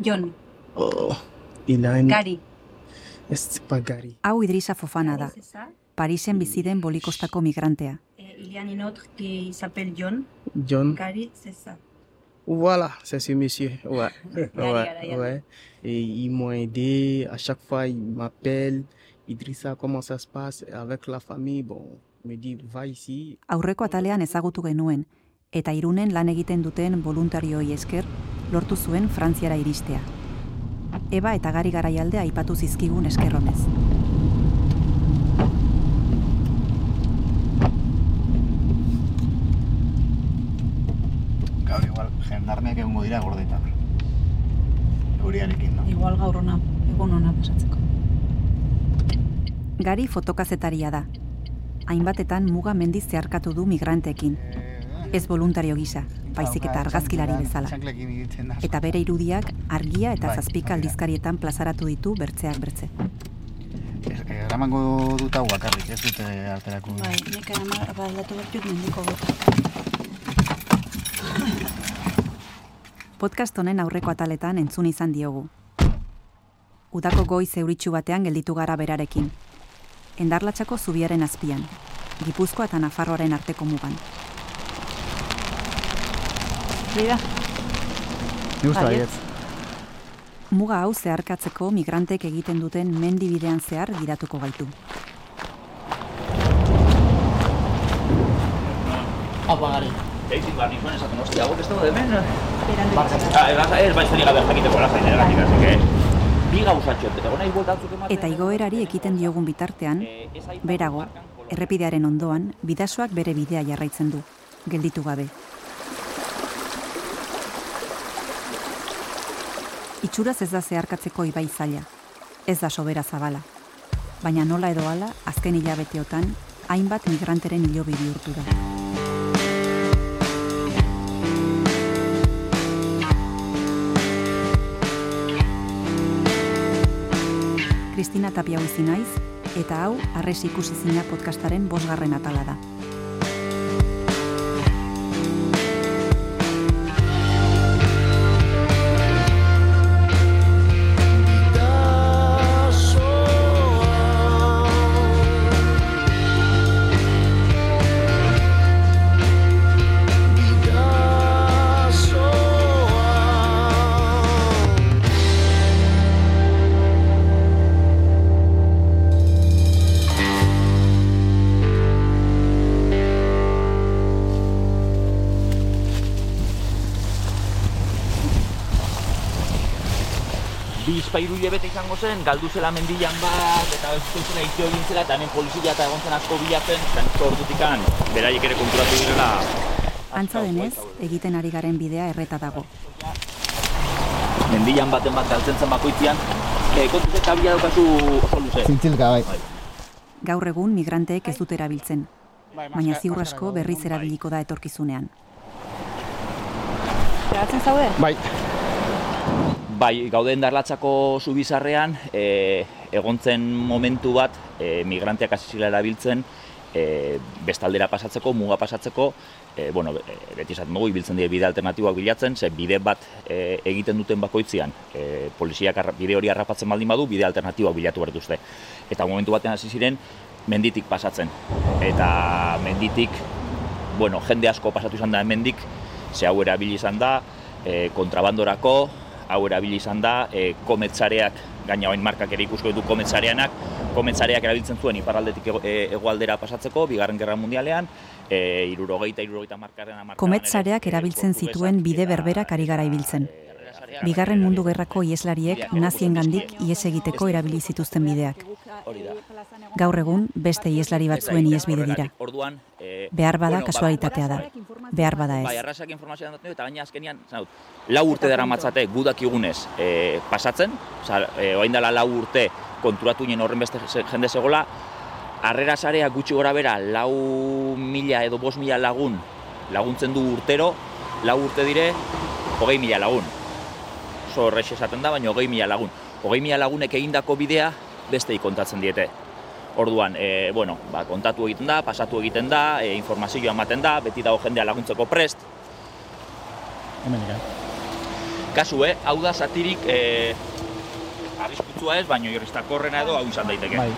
Jon, Oh, Ilan. Gari. Ez pagari. Hau Idrisa Fofana da. Parisen bizi den bolikostako migrantea. Et il y a un autre qui s'appelle John. John. Gary, c'est ça. Voilà, c'est ce monsieur. Ouais. Ouais, ouais. Et ils m'ont aidé. À chaque fois, ils m'appellent. Idrissa, comment ça se passe avec la famille? Bon, il me dit, va ici. Aurreko atalean ezagutu genuen, eta irunen lan egiten duten voluntarioei esker, lortu zuen Frantziara iristea. Eba eta gari garaialdea aipatu zizkigun eskerronez. Gaur igual, jendarmeak egongo dira gordetan. Euriarekin, no? Igual gaur ona, egun ona pasatzeko. Gari fotokazetaria da. Hainbatetan muga mendiz zeharkatu du migranteekin. Ez voluntario gisa, baizik eta argazkilari bezala. Eta bere irudiak argia eta Bai, zazpika bai, aldizkarietan plazaratu ditu bertzeak bertze. Eh, Eramango dut hau bakarrik, ez dute alterako. Bai, nik ama baldatu bertut mendiko. Podcast honen aurreko ataletan entzun izan diogu. Udako goiz euritsu batean gelditu gara berarekin. Endarlatxako zubiaren azpian, Gipuzkoa eta Nafarroaren arteko mugan. Bida, Ni uste Baietz. Muga hau zeharkatzeko migrantek egiten duten mendi bidean zehar gidatuko gaitu. Apa gari. Eitin behar nizuen esaten, hostia, hau ez dago Ah, ez, ez baiz gabe jakiteko lasai negatik, así que... Bi gauzatxo, eta gona ematen... Eta igoerari ekiten diogun bitartean, Eh, berago, errepidearen ondoan, bidasoak bere bidea jarraitzen du, gelditu gabe. Itxuraz ez da zeharkatzeko ibai zaila, ez da sobera zabala. Baina nola edo hala, azken hilabeteotan, hainbat migranteren hilobi bihurtu da. Kristina Tapia naiz, eta hau Arres ikusi zina podcastaren bosgarren atala da. Izango zen, galdu zela mendian bat, eta ez zela itio egin zela, eta hemen polizia eta egon zen asko bilatzen, eta nik ordutikan, beraiek ere konturatu direla... Antza denez, egiten ari garen bidea erreta dago. Mendian baten bat galtzen zen bakoitzean, e, kontuz eta bila daukazu oso luze. Zintzilka, bai. Gaur egun migranteek ez dute erabiltzen, baina ziur asko berriz erabiliko da etorkizunean. Geratzen zaude? Bai. Bai, gauden darlatzako zubizarrean, e, egon zen momentu bat, e, migranteak hasi zirela erabiltzen, e, bestaldera pasatzeko, muga pasatzeko, e, bueno, be- beti esaten dugu, ibiltzen dira bide alternatiboak bilatzen, ze bide bat e, egiten duten bakoitzean, e, poliziak arra- bide hori harrapatzen baldin badu, bide alternatiboak bilatu behar dituzte. Eta momentu batean hasi ziren, menditik pasatzen. Eta menditik, bueno, jende asko pasatu izan da hemendik, ze hau erabili izan da, e, kontrabandorako, hau erabili izan da, e, kometzareak, gaina hain markak ere ikusko ditu kometzareanak, kometzareak erabiltzen zuen iparraldetik ego, e, hegoaldera pasatzeko, bigarren gerra mundialean, e, irurogeita, irurogeita markaren amarkadan ere, Kometzareak e, erabiltzen zituen bide berberak ari gara e, ibiltzen. erresareak Bigarren mundu gerrako ieslariek nazien gandik ies egiteko erabili zituzten bideak. Gaur egun beste ieslari batzuen iesbide dira. Orduan, e, Behar bada bueno, kasualitatea da. Behar bada Bai, ez. arrasak informazioa daten eta gaina azkenian, zanut, lau urte dara matzate gudakigunez e, pasatzen, oza, e, oain dela lau urte konturatu nien horren beste jende zegola, harrera sarea gutxi gora bera lau mila edo bost mila lagun laguntzen du urtero, lau urte dire, hogei mila lagun. Oso horrex esaten da, baina hogei mila lagun. Hogei mila lagunek egindako bidea bestei kontatzen diete. Orduan, e, bueno, ba, kontatu egiten da, pasatu egiten da, e, informazioa ematen da, beti dago jendea laguntzeko prest. Hemen. Kasu, eh? Hau da zatirik eh, arriskutsua ez, baino irristakorrena edo hau izan daiteke. Bai.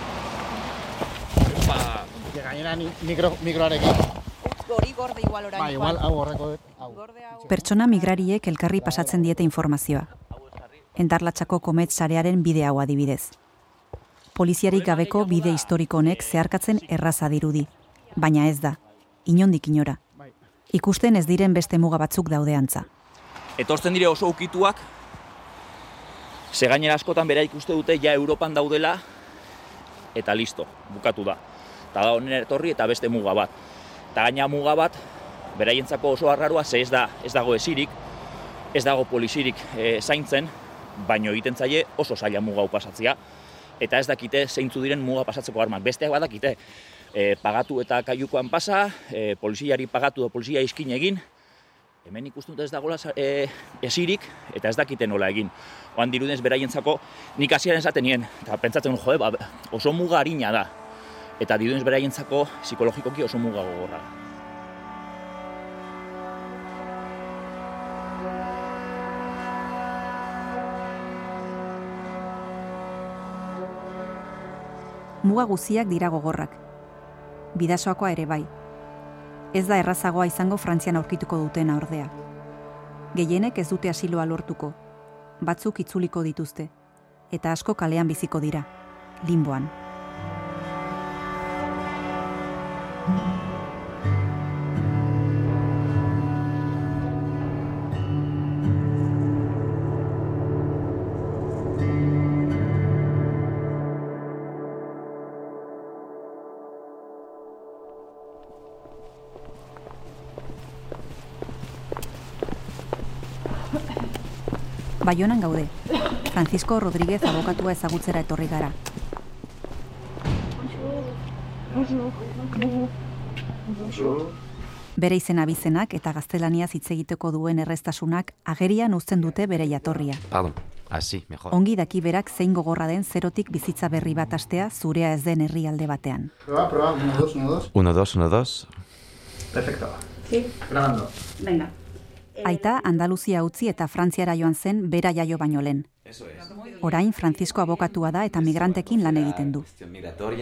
Ba, Gainera ni mikro, mikroarekin. Hori gorde igual orain. Bai, igual hau horreko dut. Pertsona migrariek elkarri pasatzen diete informazioa. Endarlatxako komet sarearen bide hau adibidez. Poliziarik gabeko bide historiko honek zeharkatzen erraza dirudi, baina ez da, inondik inora. Ikusten ez diren beste muga batzuk daude antza. etortzen dire oso ukituak, ze gainera askotan bera ikuste dute ja Europan daudela, eta listo, bukatu da. Eta da honen etorri eta beste muga bat. Eta gaina muga bat, beraientzako oso arraroa, ze ez, da, ez dago esirik, ez dago polizirik e, zaintzen, baino egiten zaie oso zaila muga hau pasatzea, eta ez dakite zeintzu diren muga pasatzeko armak. Besteak badakite, e, pagatu eta kaiukoan pasa, e, poliziari pagatu da polizia iskin egin, hemen ikusten dut ez dagoela e, esirik eta ez dakite nola egin. Oan dirudez beraientzako nik hasieran esaten nien, eta pentsatzen jode, ba, oso muga harina da. Eta dirudez beraientzako psikologikoki oso muga gogorra. Muga guziak dira gogorrak. Bidasoakoa ere bai. Ez da errazagoa izango Frantzian aurkituko dutena ordea. Gehienek ez dute asiloa lortuko. Batzuk itzuliko dituzte. Eta asko kalean biziko dira. Limboan. Baionan gaude. Francisco Rodríguez abokatua ezagutzera etorri gara. Bere izena bizenak eta gaztelaniaz hitz egiteko duen errestasunak agerian uzten dute bere jatorria. Pardon. Así, mejor. Ongi daki berak zein gogorra den zerotik bizitza berri bat astea zurea ez den herrialde batean. Proba, proba, uno, dos, uno, dos. Uno, dos, uno, dos. Perfecto. Sí. Grabando. Venga. Aita Andaluzia utzi eta Frantziara joan zen bera jaio baino lehen. Eso es. Orain Francisco abokatua da eta migrantekin lan egiten du.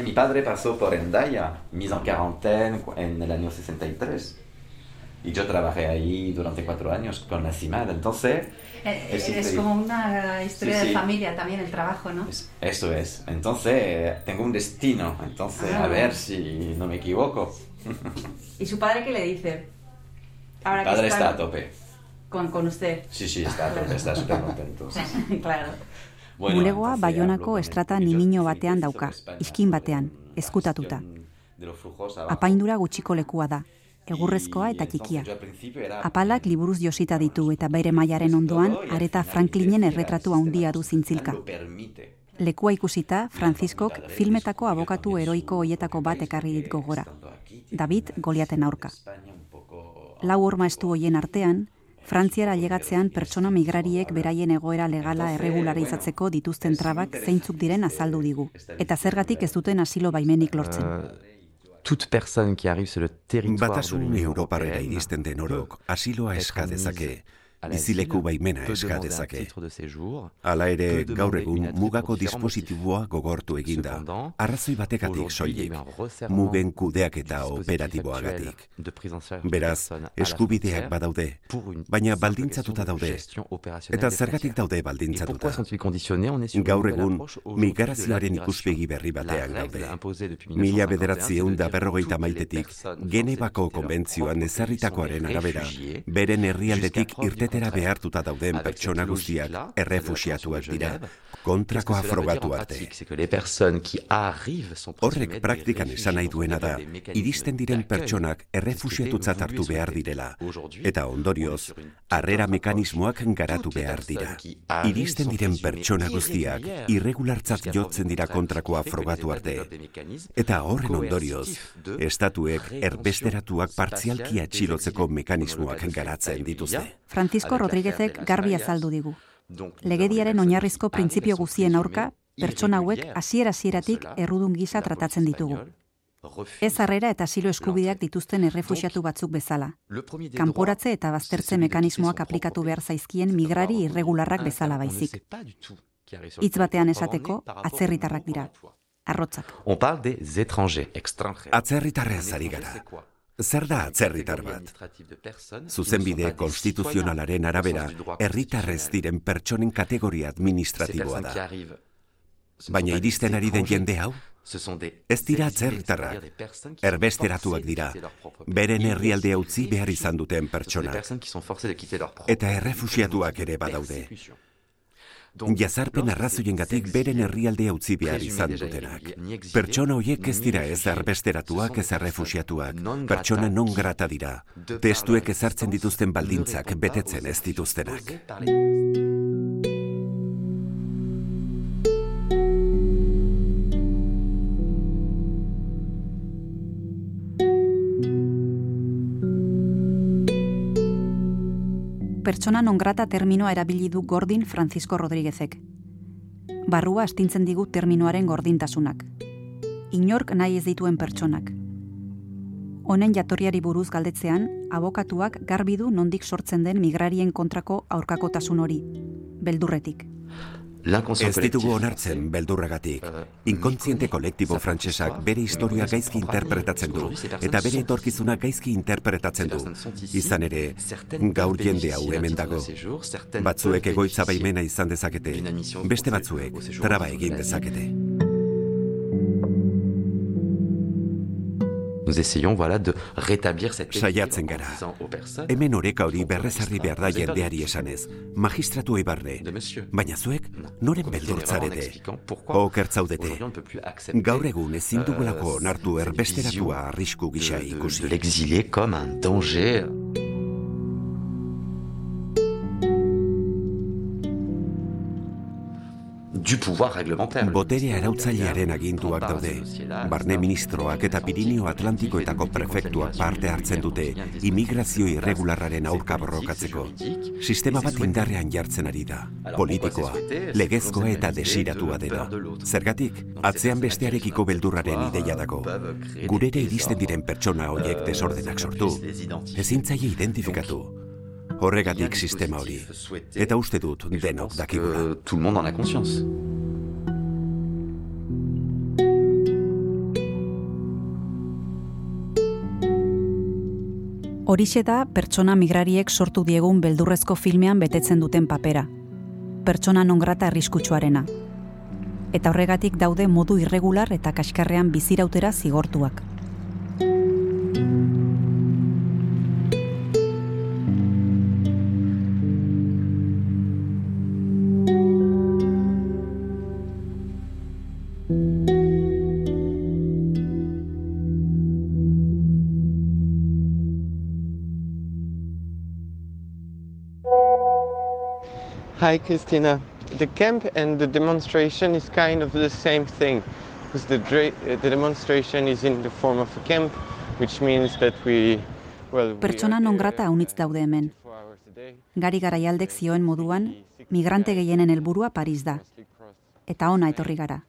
Mi padre pasó por Endaya, mise en cuarentena en el año 63. Y yo trabajé ahí durante cuatro años con la CIMAD. Entonces, Eh, Es Es, como una historia Sí, de familia también el trabajo, ¿no? es- eso es. Entonces, tengo un destino. Entonces, Ah. a ver si no me equivoco. ¿Y su padre qué le dice? Ahora Mi padre que está a tope. Con, con usted. Sí, sí, está. Está súper contento. claro. Bueno, Bulegoa Baionako estrata sí, batean dauka, iskin sobre batean, ezkutatuta. Apaindura gutxiko lekua da, egurrezkoa eta txikia. Apalak liburuz josita ditu eta bere mailaren ondoan areta Franklinen erretratu handia du zintzilka. Lekua ikusita, Franziskok filmetako abokatu heroiko hoietako bat ekarri dit gogora. David Goliaten aurka. Lau horma estu hoien artean, Frantziara ailegatzean pertsona migrariek beraien egoera legala erregularizatzeko dituzten trabak zeintzuk diren azaldu digu. Eta zergatik ez duten asilo baimenik lortzen. toute personne qui arrive sur le territoire de Batasun Europarrera iristen den orok asiloa eska dezake, bizileku baimena eska dezake. Hala ere, gaur egun mugako dispositiboa gogortu eginda, arrazoi batekatik soilik, mugen kudeaketa dispositif operatiboagatik. Beraz, eskubideak badaude, baina baldintzatuta daude. Eta zergatik daude baldintzatuta? Gaur egun, migrazioaren ikuspegi berri batean gaude. Mila 1951, bederatziehun c'est da de dire berrogeita maitetik, Genebako konbentzioan ezarritakoaren arabera, beren herrialdetik du irtetera behartuta dauden pertsona guztiak la dira, kontrakoa frogatu arte. Horrek praktikan esan nahi duena da, iristen diren pertsonak voulus hartu behar direla. Eta ondorioz, harrera mekanismoak garatu behar dira. Iristen diren pertsona guztiak irregulartzat jotzen dira kontrakoa frogatu arte. Eta horren ondorioz, estatuek erbesteratuak partzialki atxilotzeko mekanismoak garatzen dituzte. Francisco Rodríguezek garbi azaldu digu. Legediaren oinarrizko printzipio guzien aurka, pertsona hauek hasiera hasieratik errudun gisa tratatzen ditugu. Ez harrera eta asilo eskubideak dituzten errefuxiatu batzuk bezala. Kanporatze eta baztertze mekanismoak aplikatu behar zaizkien migrari irregularrak bezala baizik. Hitz batean esateko, atzerritarrak dira. Arrotzak. On parle des étrangers. Atzerritarrez ari gara. Zer da atzerritar bat? Zuzenbide konstituzionalaren arabera, herritarrez diren pertsonen kategoria administratiboa da. Baina iristen ari den jende hau? Ez dira atzerritarrak, erbesteratuak dira, beren herrialde utzi behar izan duten pertsona. Eta errefusiatuak ere badaude. Jazarpen arrazoiengatik beren herrialdea utzi behar izan dutenak. Pertsona hoiek ez dira ez erbesteratuak ez errefusiatuak. Pertsona non grata dira. Testuek ezartzen dituzten baldintzak betetzen ez dituztenak. Pertsona non grata terminoa erabili du Gordin Francisco Rodríguezek. Barrua astintzen digu terminoaren gordintasunak. Inork nahi ez dituen pertsonak. Honen jatorriari buruz galdetzean, abokatuak garbi du nondik sortzen den migrarien kontrako aurkakotasun hori, beldurretik. Ez ditugu onartzen beldurragatik. Inkontziente kolektibo frantsesak bere historia gaizki interpretatzen du, eta bere etorkizuna gaizki interpretatzen du. Izan ere, gaur jende hau hemen dago. Batzuek egoitza baimena izan dezakete, beste batzuek traba egin dezakete. Nous essayons voilà, de rétablir cette Saiatzen gara. Hemen oreka hori berrezarri behar da jendeari esanez. Magistratu eibarne. Baina zuek, noren beldurtzarete. Okertzaudete. Gaur egun ezin dugulako onartu erbesteratua arrisku gisa ikusi. L'exilé comme un danger. Botere arautzailearen aginduak daude. Barne ministroak eta Pirineo Atlantikoetako prefektuak parte hartzen dute imigrazio irregularraren aurka borrokatzeko. Sistema bat indarrean jartzen ari da. Politikoa, legezkoa eta desiratua dena. Zergatik, atzean bestearekiko beldurraren ideia dago. Gurere iristen diren pertsona horiek desordenak sortu. Ezintzaile identifikatu. Horregatik sistema hori. Eta uste dut denok dakigula. Tout le monde en a conscience. Horixe da pertsona migrariek sortu diegun beldurrezko filmean betetzen duten papera. Pertsona non grata arriskutsuarena. Eta horregatik daude modu irregular eta kaskarrean bizirautera zigortuak. Hi, Christina. The camp and the demonstration is kind of the same thing, because the, uh, the demonstration is in the form of a camp, which means that we, well, we Pertsona non grata haunitz daude hemen. Gari garaialdek zioen moduan, migrante gehienen helburua Paris da. Eta ona etorri gara.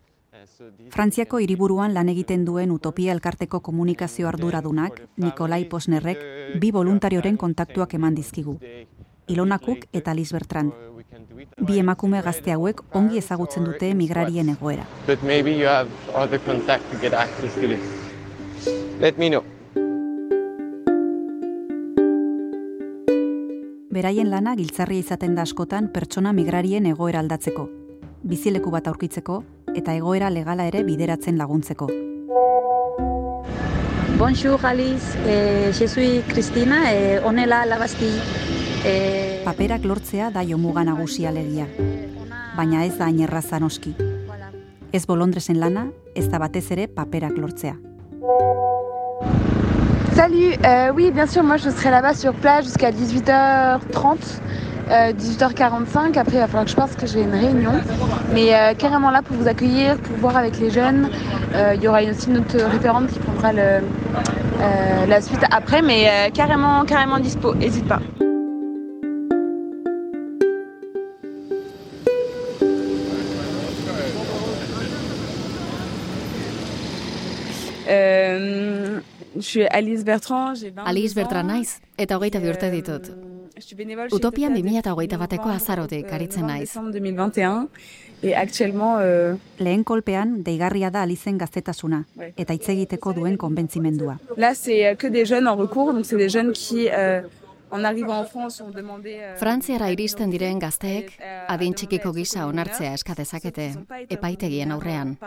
Frantziako hiriburuan lan egiten duen Utopia elkarteko komunikazio arduradunak, Nikolai Posnerrek, bi voluntarioren kontaktuak eman dizkigu. Ilona Cook eta Liz Bertrand. Bi emakume gazte hauek ongi ezagutzen dute migrarien egoera. but maybe you have other contact to get access to this. Let me know. Beraien lana giltzarria izaten da askotan pertsona migrarien egoera aldatzeko, bizileku bat aurkitzeko eta egoera legala ere bideratzen laguntzeko. Bonjour Alice, eh, je suis Cristina, eh, on est là à la Bastille. Eh, Paperak lortzea da jomuga nagusia lana. Salut, euh, oui bien sûr, moi je serai là-bas sur place jusqu'à 18h30, euh, 18h45, après il va falloir que je pense que j'ai une réunion, mais euh, carrément là pour vous accueillir, pour voir avec les jeunes, Euh, il y aura aussi une autre référente qui prendra euh, la suite après, mais euh, carrément, carrément dispo, n'hésite pas. Euh, je suis Alice Bertrand, j'ai 20 Alice Bertrand naiz, eta hogeita bi urte ditut. Utopian 2008 bateko azarotik aritzen naiz. 2021, et actuellement... Euh... Lehen kolpean, deigarria da alizen gaztetasuna, eta hitz egiteko duen konbentzimendua. Là, c'est que des jeunes en recours, donc c'est des jeunes qui... Euh, Euh, Frantziara iristen diren gazteek adin txikiko gisa onartzea eskatezakete epaitegien aurrean.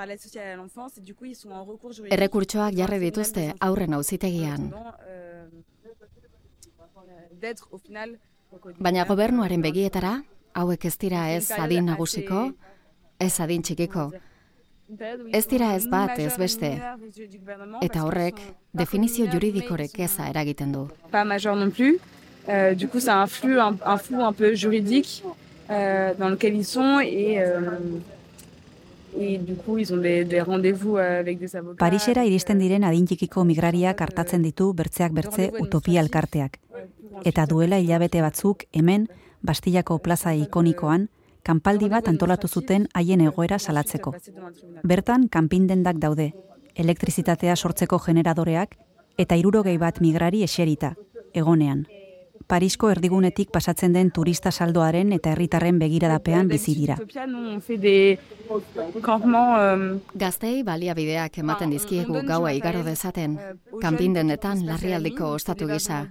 Errekurtsoak jarri dituzte aurren auzitegian. Baina gobernuaren begietara, hauek ez dira ez adin nagusiko, ez adin txikiko. Ez dira ez bat ez beste, eta horrek definizio juridikorek eza eragiten du. Pas major non plus, Euh, du coup, un flux, un, un, flou un peu juridique euh, dans lequel ils sont et, euh, et du coup, ils ont des, des rendez-vous avec des avocats. Parisera iristen diren adintikiko migrariak hartatzen ditu bertzeak bertze utopia elkarteak. Eta duela hilabete batzuk hemen, Bastillako plaza ikonikoan, kanpaldi bat antolatu zuten haien egoera salatzeko. Bertan, kanpindendak daude, elektrizitatea sortzeko generadoreak eta irurogei bat migrari eserita, egonean. Parisko erdigunetik pasatzen den turista saldoaren eta herritarren begiradapean bizi dira. Gaztei baliabideak ematen dizkiegu gaua igaro dezaten, kanpindenetan larrialdiko ostatu gisa.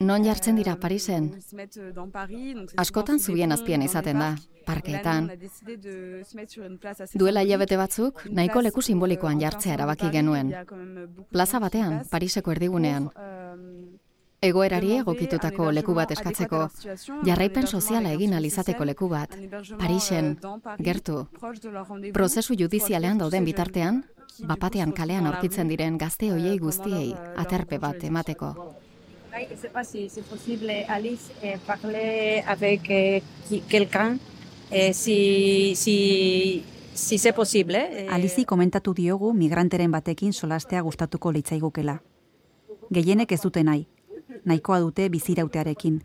Non jartzen dira Parisen? Askotan zubien azpian izaten da, parkeetan. Duela hilabete batzuk, nahiko leku simbolikoan jartzea erabaki genuen. Plaza batean, Pariseko erdigunean. Egoerari egokitutako leku bat eskatzeko, jarraipen soziala egin alizateko leku bat, Parisen, gertu, prozesu judizialean dauden bitartean, bapatean kalean aurkitzen diren gazte hoiei guztiei aterpe bat emateko. C'est possible, Alice, parler avec quelqu'un, si, si, si c'est possible. Alizi komentatu diogu migranteren batekin solastea gustatuko litzaigukela. Gehienek ez dute nahi, nahikoa dute bizirautearekin,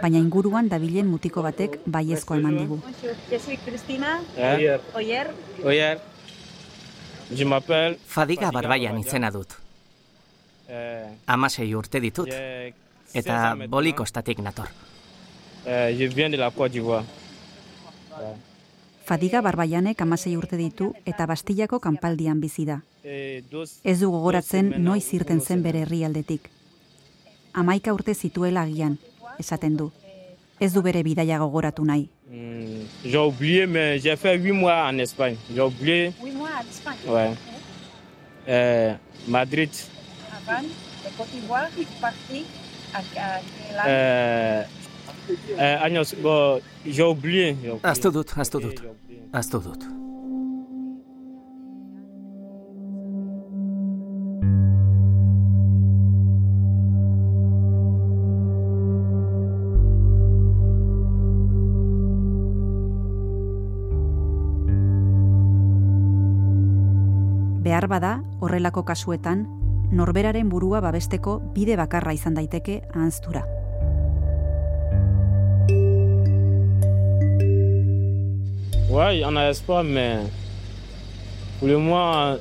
baina inguruan dabilen mutiko batek baiezko eman digu. Fadiga barbaian izena dut. Amasei urte ditut, eta bolikostatik nator. Fadiga barbaianek amasei urte ditu eta bastillako kanpaldian bizi da. Ez du gogoratzen noiz irten zen bere herrialdetik amaika urte zituela agian, esaten du. Ez du bere bidaia gogoratu nahi. Mm, j'ai oublié, mais j'ai fait 8 mois en Espagne. J'ai oublié. 8 mois en Espagne Ouais. Euh, Madrid. Avant, de Côte d'Ivoire, parti à, âge Euh, euh, años, bon, j'ai oublié. j'ai oublié. Aztu dut, aztu dut. Aztu dut. Horrelako kasuetan, norberaren burua babesteko bide bakarra izan daiteke ahanztura. Ouais, en a espoir, mais pour le moment,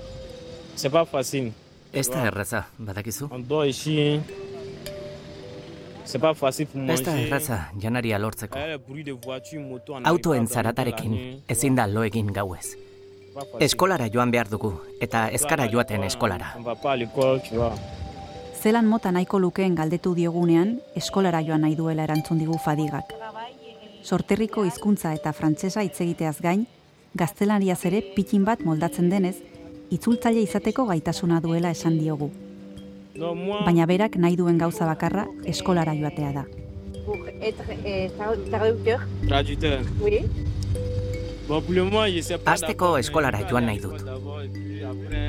c'est pas facile. Ez da erraza, badakizu? On doit ici. C'est pas facile pour manger. Ez da erraza, janaria lortzeko. Eh, on Autoen zaratarekin, ezin da lo egin gauez. Eskolara joan behar dugu, eta eskara joaten eskolara. Zelan mota nahiko lukeen galdetu diogunean, eskolara joan nahi duela erantzun digu fadigak. Sorterriko hizkuntza eta frantsesa hitz egiteaz gain, gaztelaniaz ere pitin bat moldatzen denez, itzultzaile izateko gaitasuna duela esan diogu. Baina berak nahi duen gauza bakarra eskolara joatea da. Pour être tradu- traducteur traducteur. Oui. D'abord, mais eskolara joan nahi dut.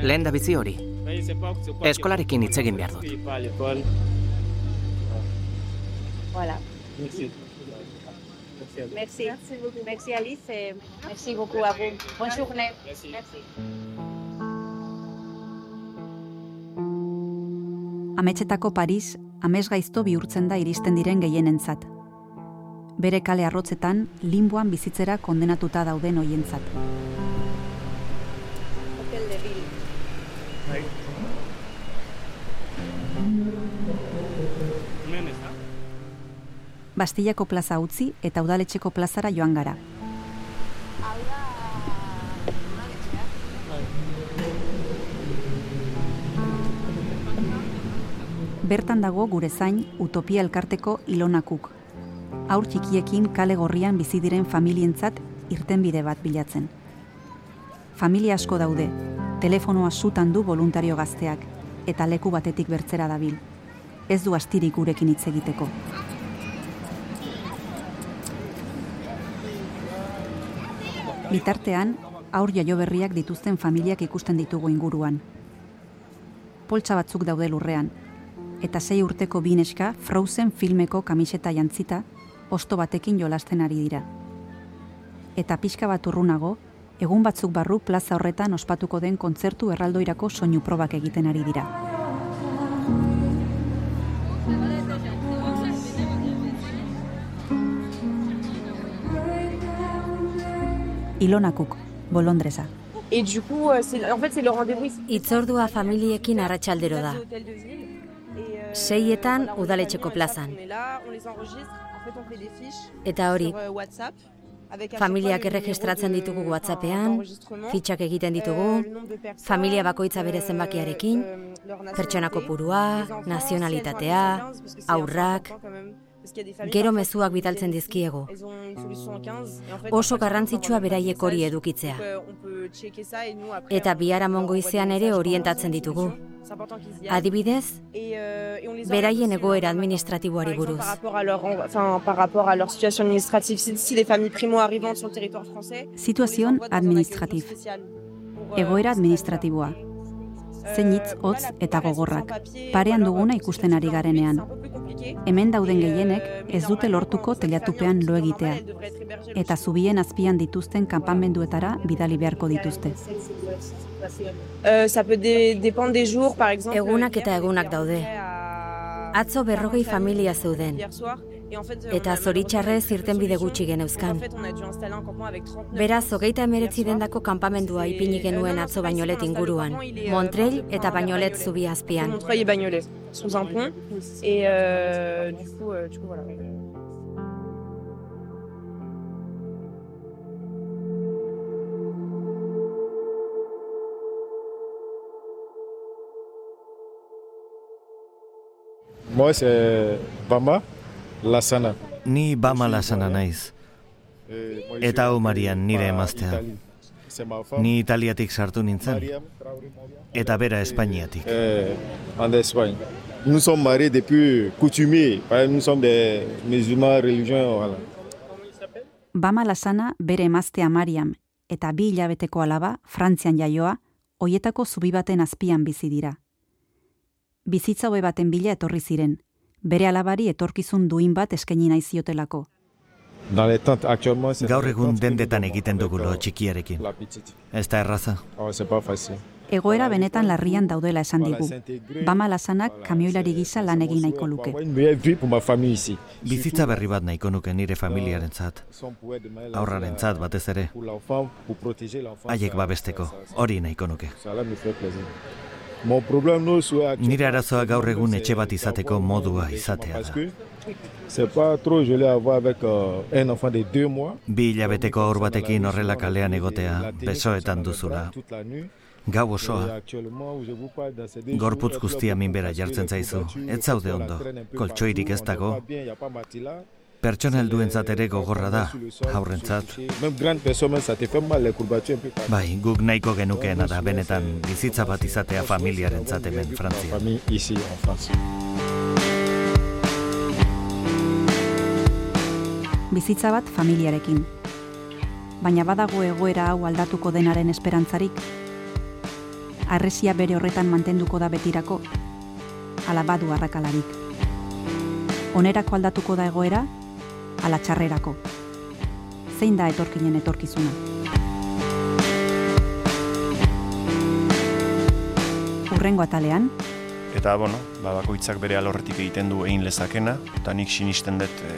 Lehen da bizi hori, quoi eskolarekin hitz egin behar dut. Voilà. Merci. Merci. Merci, Alice. merci beaucoup à vous. Bonne journée. Merci. Ametsetako Paris, amesgaizto bihurtzen da iristen diren gehienentzat. Bere kale arrotzetan, limboan bizitzera kondenatuta dauden hoientzat. Hotel de Ville. Bastillako plaza utzi eta udaletxeko plazara joan gara. Bertan dago gure zain Utopia elkarteko ilonakuk. Aur txikiekin kale gorrian bizi diren familientzat irtenbide bat bilatzen. Familia asko daude, telefonoa sutan du voluntario gazteak, eta leku batetik bertzera dabil. Ez du astirik gurekin hitz egiteko. Bitartean, aur jaio berriak dituzten familiak ikusten ditugu inguruan. Poltsa batzuk daude lurrean, eta sei urteko bineska Frozen filmeko kamiseta jantzita, osto batekin jolasten ari dira. Eta pixka bat urrunago, egun batzuk barru plaza horretan ospatuko den kontzertu erraldoirako soinu probak egiten ari dira. Ilonakuk, bolondresa. Et du coup, euh, en fait, c'est le rendez-vous ici. Itzordua familiekin arratsaldero da. Seietan udaletxeko plazan. Eta hori, familiak erregistratzen ditugu WhatsAppean, fitxak egiten ditugu, familia bakoitza bere zenbakiarekin, pertsonako purua, nazionalitatea, aurrak, gero mezuak bitaltzen dizkiego. Oso garrantzitsua beraiek hori edukitzea. Eta bihara mongoizean ere orientatzen ditugu. Adibidez, beraien egoera administratiboari buruz. Situazion administratif. Egoera administratiboa. Zeinitz, hotz eta gogorrak. Parean duguna ikusten ari garenean. Hemen dauden gehienek ez dute lortuko telatupean lo egitea. Eta zubien azpian dituzten kanpamenduetara bidali beharko dituzte. Egunak eta egunak daude. Atzo berrogei familia zeuden. Eta zoritxarrez irten bide gutxi geneuzkan. Beraz, hogeita emeretzi dendako kanpamendua ipini genuen atzo bainolet inguruan. Montrell eta bainolet zubi azpian. Euh, euh. Moi, c'est Bama Lasana. Ni Bama Lasana naiz. Eta hau Marian nire emaztea. Ni Italiatik sartu nintzen. Eta bera Espainiatik. Eh, en Espagne. Nous sommes mariés depuis coutumiers. Nous sommes des musulmans religieux. Voilà. Bama Lasana bere emaztea Mariam eta bi hilabeteko alaba Frantzian jaioa, hoietako zubi baten azpian bizi dira. Bizitza baten bila etorri ziren, bere alabari etorkizun duin bat eskaini nahi ziotelako. Gaur egun dendetan egiten dugu lo txikiarekin. Ez da erraza. Egoera benetan larrian daudela esan digu. Bama lasanak kamioilari gisa lan egin nahiko luke. Bizitza berri bat nahiko nuke nire familiarentzat. Aurrarentzat batez ere. Haiek babesteko, hori nahiko nuke. Nire arazoa gaur egun etxe bat izateko modua izatea da. Bi hilabeteko aur batekin horrela kalean egotea, besoetan duzula. Gau osoa. Gorputz guztia minbera jartzen zaizu. Ez zaude ondo. Koltsoirik ez dago. Pertsona helduentzat ere gogorra da, aurrentzat. Bai, guk nahiko genukeena da, benetan bizitza bat izatea familiarentzat hemen Frantzia. Bizitza bat familiarekin. Baina badago egoera hau aldatuko denaren esperantzarik. Arresia bere horretan mantenduko da betirako. Ala badu arrakalarik. Onerako aldatuko da egoera, ala txarrerako. Zein da etorkinen etorkizuna? Urrengo atalean, Eta, bueno, ba, bakoitzak bere alorretik egiten du egin lezakena, eta nik sinisten dut e,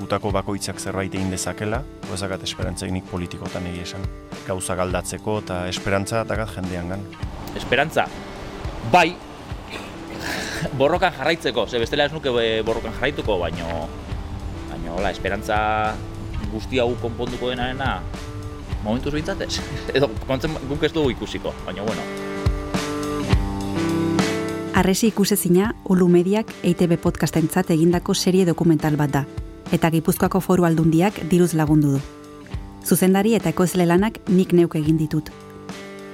gutako bakoitzak zerbait egin dezakela, gozakat esperantza nik politikotan egia esan. Gauza galdatzeko eta esperantza eta jendean gan. esperantza, bai, borrokan jarraitzeko, ze bestela ez nuke borrokan jarraituko, baino, baino, hola, esperantza guzti hau konponduko denarena, momentuz bintzatez, edo kontzen guk ez dugu ikusiko, baina bueno. Arresi ikusezina, Ulu EITB podcastentzat egindako serie dokumental bat da, eta Gipuzkoako foru aldundiak diruz lagundu du. Zuzendari eta ekoizle lanak nik neuk egin ditut.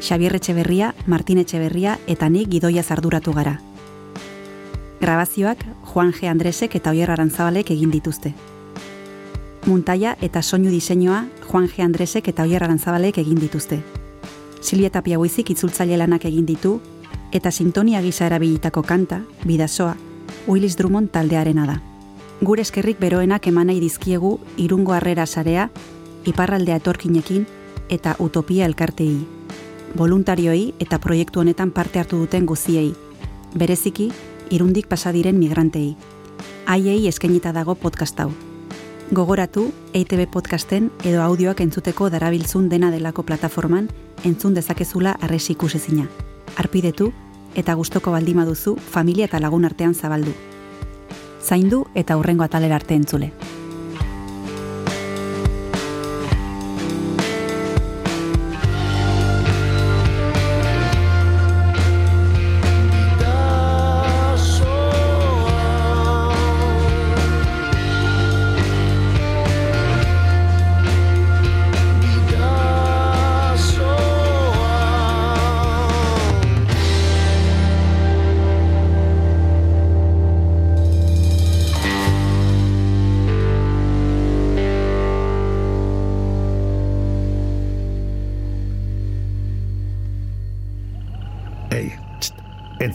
Xabier Etxeberria, Martin Etxeberria eta nik gidoia zarduratu gara. Grabazioak Juan G. Andresek eta Oier Arantzabalek egin dituzte. Muntaia eta soinu diseinua Juan G. Andresek eta Oier Arantzabalek egin dituzte. Silvia Tapia Guizik itzultzaile lanak egin ditu eta sintonia gisa erabilitako kanta, bidasoa, Willis Drummond taldearena da. Gure eskerrik beroenak emanai dizkiegu irungo harrera sarea, iparraldea etorkinekin eta utopia elkartei. Voluntarioei eta proiektu honetan parte hartu duten guziei. Bereziki, irundik pasadiren migrantei. Haiei eskainita dago podcast hau. Gogoratu, EITB podcasten edo audioak entzuteko darabiltzun dena delako plataforman entzun dezakezula arresi ikusezina. Arpidetu eta gustoko baldima duzu familia eta lagun artean zabaldu. Zaindu eta hurrengo atalera arte entzule.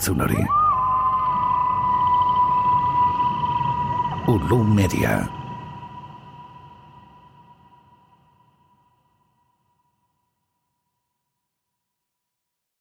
Entzun hori. Ulu Media.